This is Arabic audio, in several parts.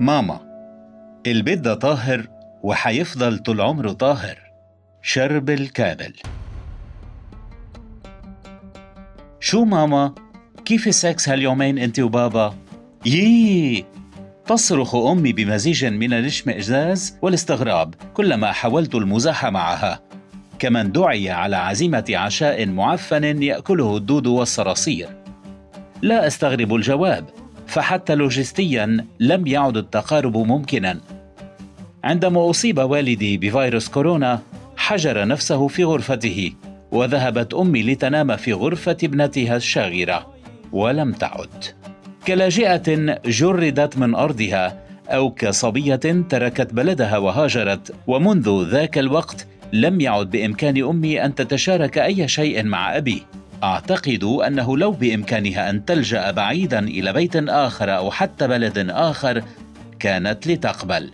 ماما البيت ده طاهر وحيفضل طول عمره طاهر. شرب الكامل شو ماما؟ كيف السكس هاليومين انت وبابا؟ يي تصرخ أمي بمزيج من الاشمئزاز والاستغراب كلما حاولت المزاح معها. كمن دعي على عزيمة عشاء معفن يأكله الدود والصراصير. لا أستغرب الجواب. فحتى لوجستيا لم يعد التقارب ممكنا. عندما أصيب والدي بفيروس كورونا حجر نفسه في غرفته وذهبت أمي لتنام في غرفة ابنتها الشاغرة ولم تعد. كلاجئة جردت من أرضها أو كصبية تركت بلدها وهاجرت ومنذ ذاك الوقت لم يعد بإمكان أمي أن تتشارك أي شيء مع أبي. أعتقد أنه لو بإمكانها أن تلجأ بعيدا إلى بيت آخر أو حتى بلد آخر كانت لتقبل.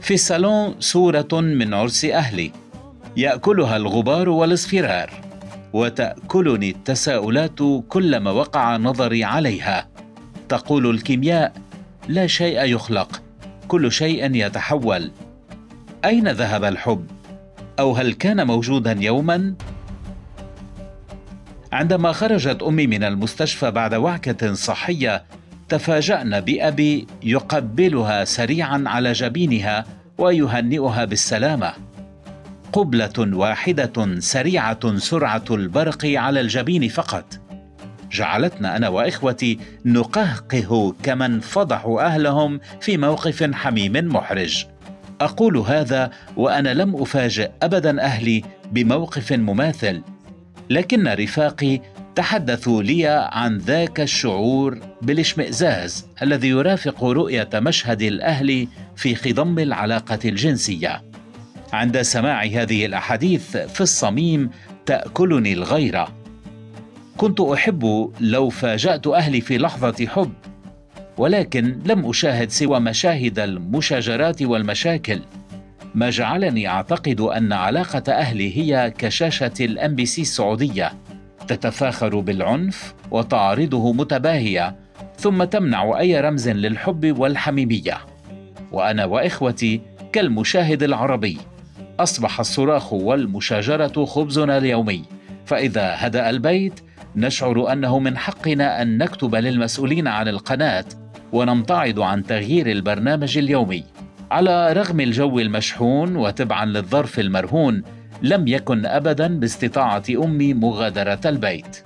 في الصالون صورة من عرس أهلي. يأكلها الغبار والإصفرار وتأكلني التساؤلات كلما وقع نظري عليها. تقول الكيمياء لا شيء يخلق كل شيء يتحول. أين ذهب الحب؟ أو هل كان موجودا يوما؟ عندما خرجت أمي من المستشفى بعد وعكة صحية تفاجأنا بأبي يقبلها سريعا على جبينها ويهنئها بالسلامة. قبلة واحدة سريعة سرعة البرق على الجبين فقط. جعلتنا أنا وإخوتي نقهقه كمن فضحوا أهلهم في موقف حميم محرج. أقول هذا وأنا لم أفاجئ ابدا أهلي بموقف مماثل. لكن رفاقي تحدثوا لي عن ذاك الشعور بالاشمئزاز الذي يرافق رؤية مشهد الأهل في خضم العلاقة الجنسية. عند سماع هذه الأحاديث في الصميم تأكلني الغيره كنت أحب لو فاجأت أهلي في لحظة حب ولكن لم أشاهد سوى مشاهد المشاجرات والمشاكل. ما جعلني أعتقد أن علاقة أهلي هي كشاشة الأم بي سي السعودية. تتفاخر بالعنف وتعرضه متباهية ثم تمنع أي رمز للحب والحميمية. وأنا وإخوتي كالمشاهد العربي. أصبح الصراخ والمشاجرة خبزنا اليومي. فإذا هدأ البيت نشعر أنه من حقنا أن نكتب للمسؤولين عن القناة ونمتعض عن تغيير البرنامج اليومي. على رغم الجو المشحون وتبعا للظرف المرهون لم يكن ابدا باستطاعة أمي مغادرة البيت.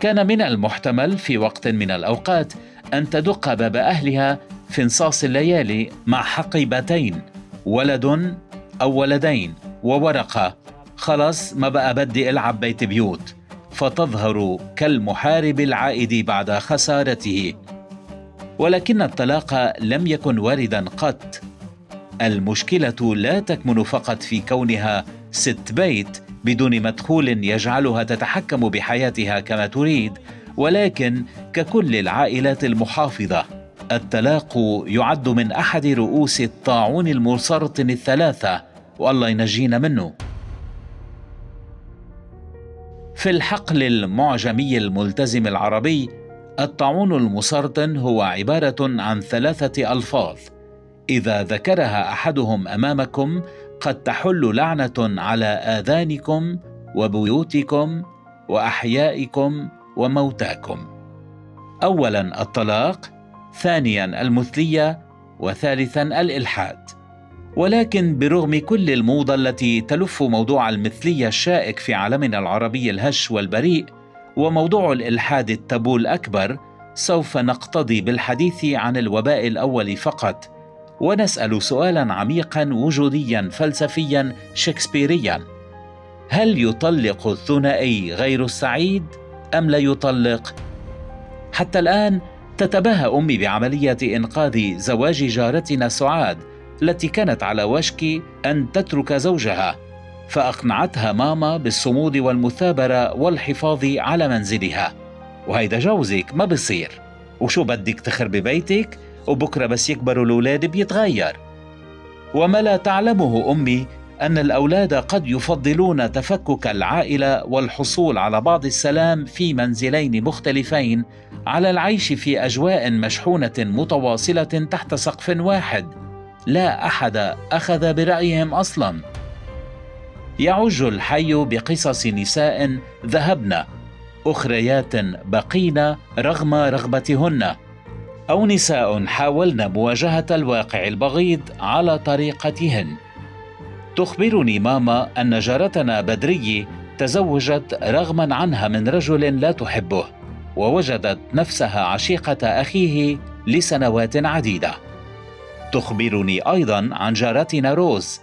كان من المحتمل في وقت من الأوقات أن تدق باب أهلها في انصاص الليالي مع حقيبتين ولد أو ولدين وورقة. خلص ما بقى بدي ألعب بيت بيوت. فتظهر كالمحارب العائد بعد خسارته. ولكن الطلاق لم يكن واردا قط. المشكلة لا تكمن فقط في كونها ست بيت بدون مدخول يجعلها تتحكم بحياتها كما تريد ولكن ككل العائلات المحافظة. الطلاق يعد من أحد رؤوس الطاعون المسرطن الثلاثة والله ينجينا منه. في الحقل المعجمي الملتزم العربي الطاعون المسرطن هو عبارة عن ثلاثة ألفاظ. إذا ذكرها أحدهم أمامكم قد تحل لعنة على آذانكم وبيوتكم وأحيائكم وموتاكم. اولا الطلاق ثانيا المثلية وثالثا الإلحاد. ولكن برغم كل الموضة التي تلف موضوع المثلية الشائك في عالمنا العربي الهش والبريء وموضوع الإلحاد التابو الأكبر سوف نقتضي بالحديث عن الوباء الأول فقط. ونسأل سؤالا عميقا وجوديا فلسفيا شكسبيريا. هل يطلق الثنائي غير السعيد أم لا يطلق؟ حتى الآن تتباهى أمي بعملية إنقاذ زواج جارتنا سعاد التي كانت على وشك أن تترك زوجها فأقنعتها ماما بالصمود والمثابرة والحفاظ على منزلها. وهيدا جوزك ما بصير. وشو بدك تخربي بيتك؟ وبكرة بس يكبروا الأولاد بيتغير. وما لا تعلمه أمي أن الأولاد قد يفضلون تفكك العائلة والحصول على بعض السلام في منزلين مختلفين على العيش في أجواء مشحونة متواصلة تحت سقف واحد. لا أحد أخذ برأيهم أصلا. يعج الحي بقصص نساء ذهبن أخريات بقين رغم رغبتهن. أو نساء حاولن مواجهة الواقع البغيض على طريقتهن. تخبرني ماما أن جارتنا بدريه تزوجت رغما عنها من رجل لا تحبه ووجدت نفسها عشيقة أخيه لسنوات عديدة. تخبرني أيضا عن جارتنا روز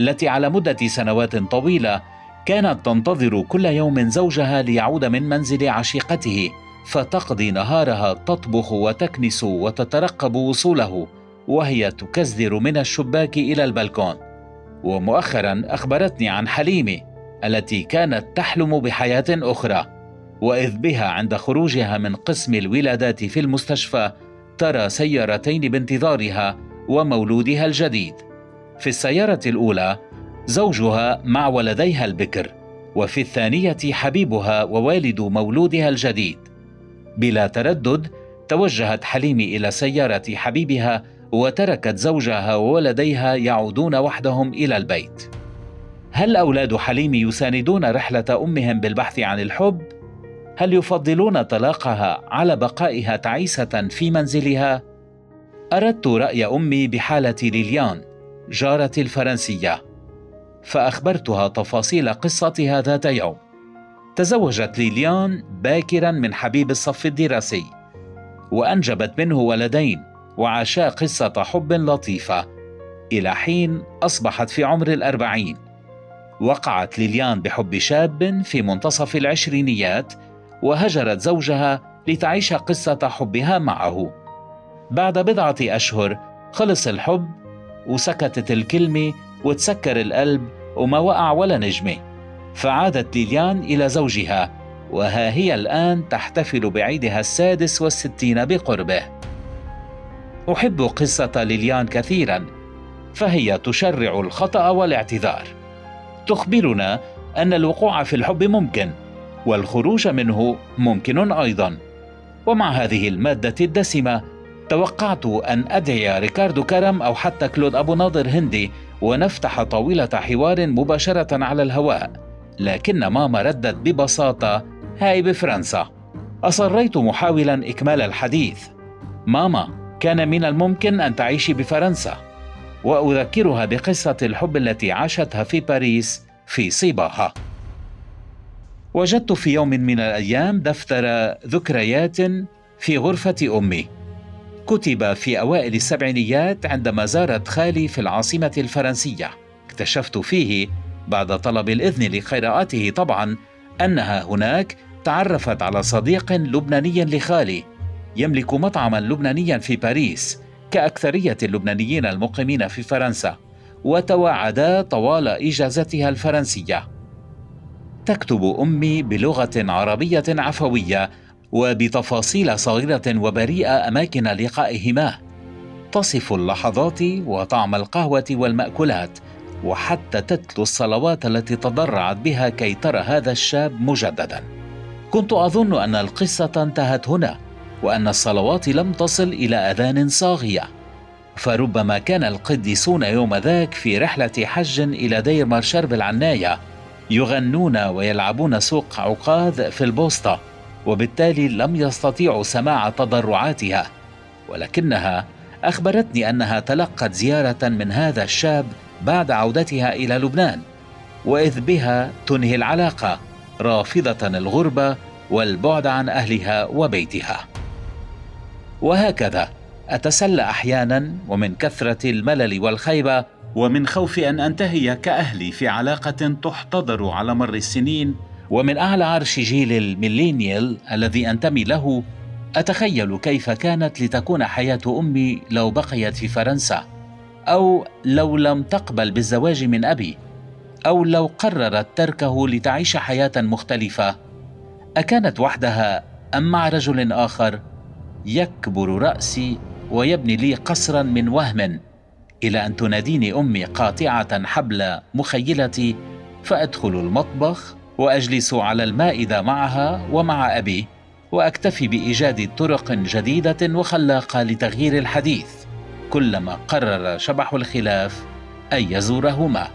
التي على مدة سنوات طويلة كانت تنتظر كل يوم زوجها ليعود من منزل عشيقته. فتقضي نهارها تطبخ وتكنس وتترقب وصوله وهي تكزدر من الشباك إلى البلكون. ومؤخرا أخبرتني عن حليمه التي كانت تحلم بحياة أخرى. وإذ بها عند خروجها من قسم الولادات في المستشفى ترى سيارتين بانتظارها ومولودها الجديد. في السيارة الأولى زوجها مع ولديها البكر وفي الثانية حبيبها ووالد مولودها الجديد. بلا تردد توجهت حليمي إلى سيارة حبيبها وتركت زوجها وولديها يعودون وحدهم إلى البيت. هل أولاد حليمي يساندون رحلة أمهم بالبحث عن الحب؟ هل يفضلون طلاقها على بقائها تعيسة في منزلها؟ أردت رأي أمي بحالة ليليان جارتي الفرنسية فأخبرتها تفاصيل قصتها ذات يوم. تزوجت ليليان باكرا من حبيب الصف الدراسي وأنجبت منه ولدين وعاشا قصة حب لطيفة إلى حين أصبحت في عمر الأربعين. وقعت ليليان بحب شاب في منتصف العشرينيات وهجرت زوجها لتعيش قصة حبها معه. بعد بضعة أشهر خلص الحب وسكتت الكلمة وتسكر القلب وما وقع ولا نجمة. فعادت ليليان إلى زوجها وها هي الآن تحتفل بعيدها السادس والستين بقربه. أحب قصة ليليان كثيرا فهي تشرع الخطأ والاعتذار. تخبرنا أن الوقوع في الحب ممكن والخروج منه ممكن أيضا. ومع هذه المادة الدسمة توقعت أن أدعي ريكاردو كرم أو حتى كلود أبو ناظر هندي ونفتح طاولة حوار مباشرة على الهواء. لكن ماما ردت ببساطة. هاي بفرنسا. أصريت محاولا إكمال الحديث. ماما كان من الممكن أن تعيشي بفرنسا. وأذكرها بقصة الحب التي عاشتها في باريس في صباها وجدت في يوم من الأيام دفتر ذكريات في غرفة أمي. كتب في أوائل السبعينيات عندما زارت خالي في العاصمة الفرنسية. اكتشفت فيه بعد طلب الإذن لقراءته طبعا أنها هناك تعرفت على صديق لبناني لخالي يملك مطعما لبنانيا في باريس كأكثرية اللبنانيين المقيمين في فرنسا وتواعدا طوال إجازتها الفرنسية. تكتب أمي بلغة عربية عفوية وبتفاصيل صغيرة وبريئة أماكن لقائهما. تصف اللحظات وطعم القهوة والمأكولات وحتى تتلو الصلوات التي تضرعت بها كي ترى هذا الشاب مجددا. كنت أظن أن القصة انتهت هنا وأن الصلوات لم تصل إلى أذان صاغية. فربما كان القديسون يوم ذاك في رحلة حج إلى دير مارشار بالعنايه يغنون ويلعبون سوق عقاد في البوسطة وبالتالي لم يستطيعوا سماع تضرعاتها. ولكنها أخبرتني أنها تلقت زيارة من هذا الشاب بعد عودتها إلى لبنان وإذ بها تنهي العلاقة رافضة الغربة والبعد عن أهلها وبيتها. وهكذا أتسلى أحيانا ومن كثرة الملل والخيبة ومن خوف أن أنتهي كأهلي في علاقة تحتضر على مر السنين ومن أعلى عرش جيل الميلينيال الذي أنتمي له أتخيل كيف كانت لتكون حياة أمي لو بقيت في فرنسا. أو لو لم تقبل بالزواج من أبي أو لو قررت تركه لتعيش حياة مختلفة. أكانت وحدها أم مع رجل آخر؟ يكبر رأسي ويبني لي قصرا من وهم. إلى أن تناديني أمي قاطعة حبل مخيلتي فأدخل المطبخ وأجلس على المائده معها ومع أبي وأكتفي بإيجاد طرق جديدة وخلاقة لتغيير الحديث. كلما قرر شبح الخلاف أن يزورهما.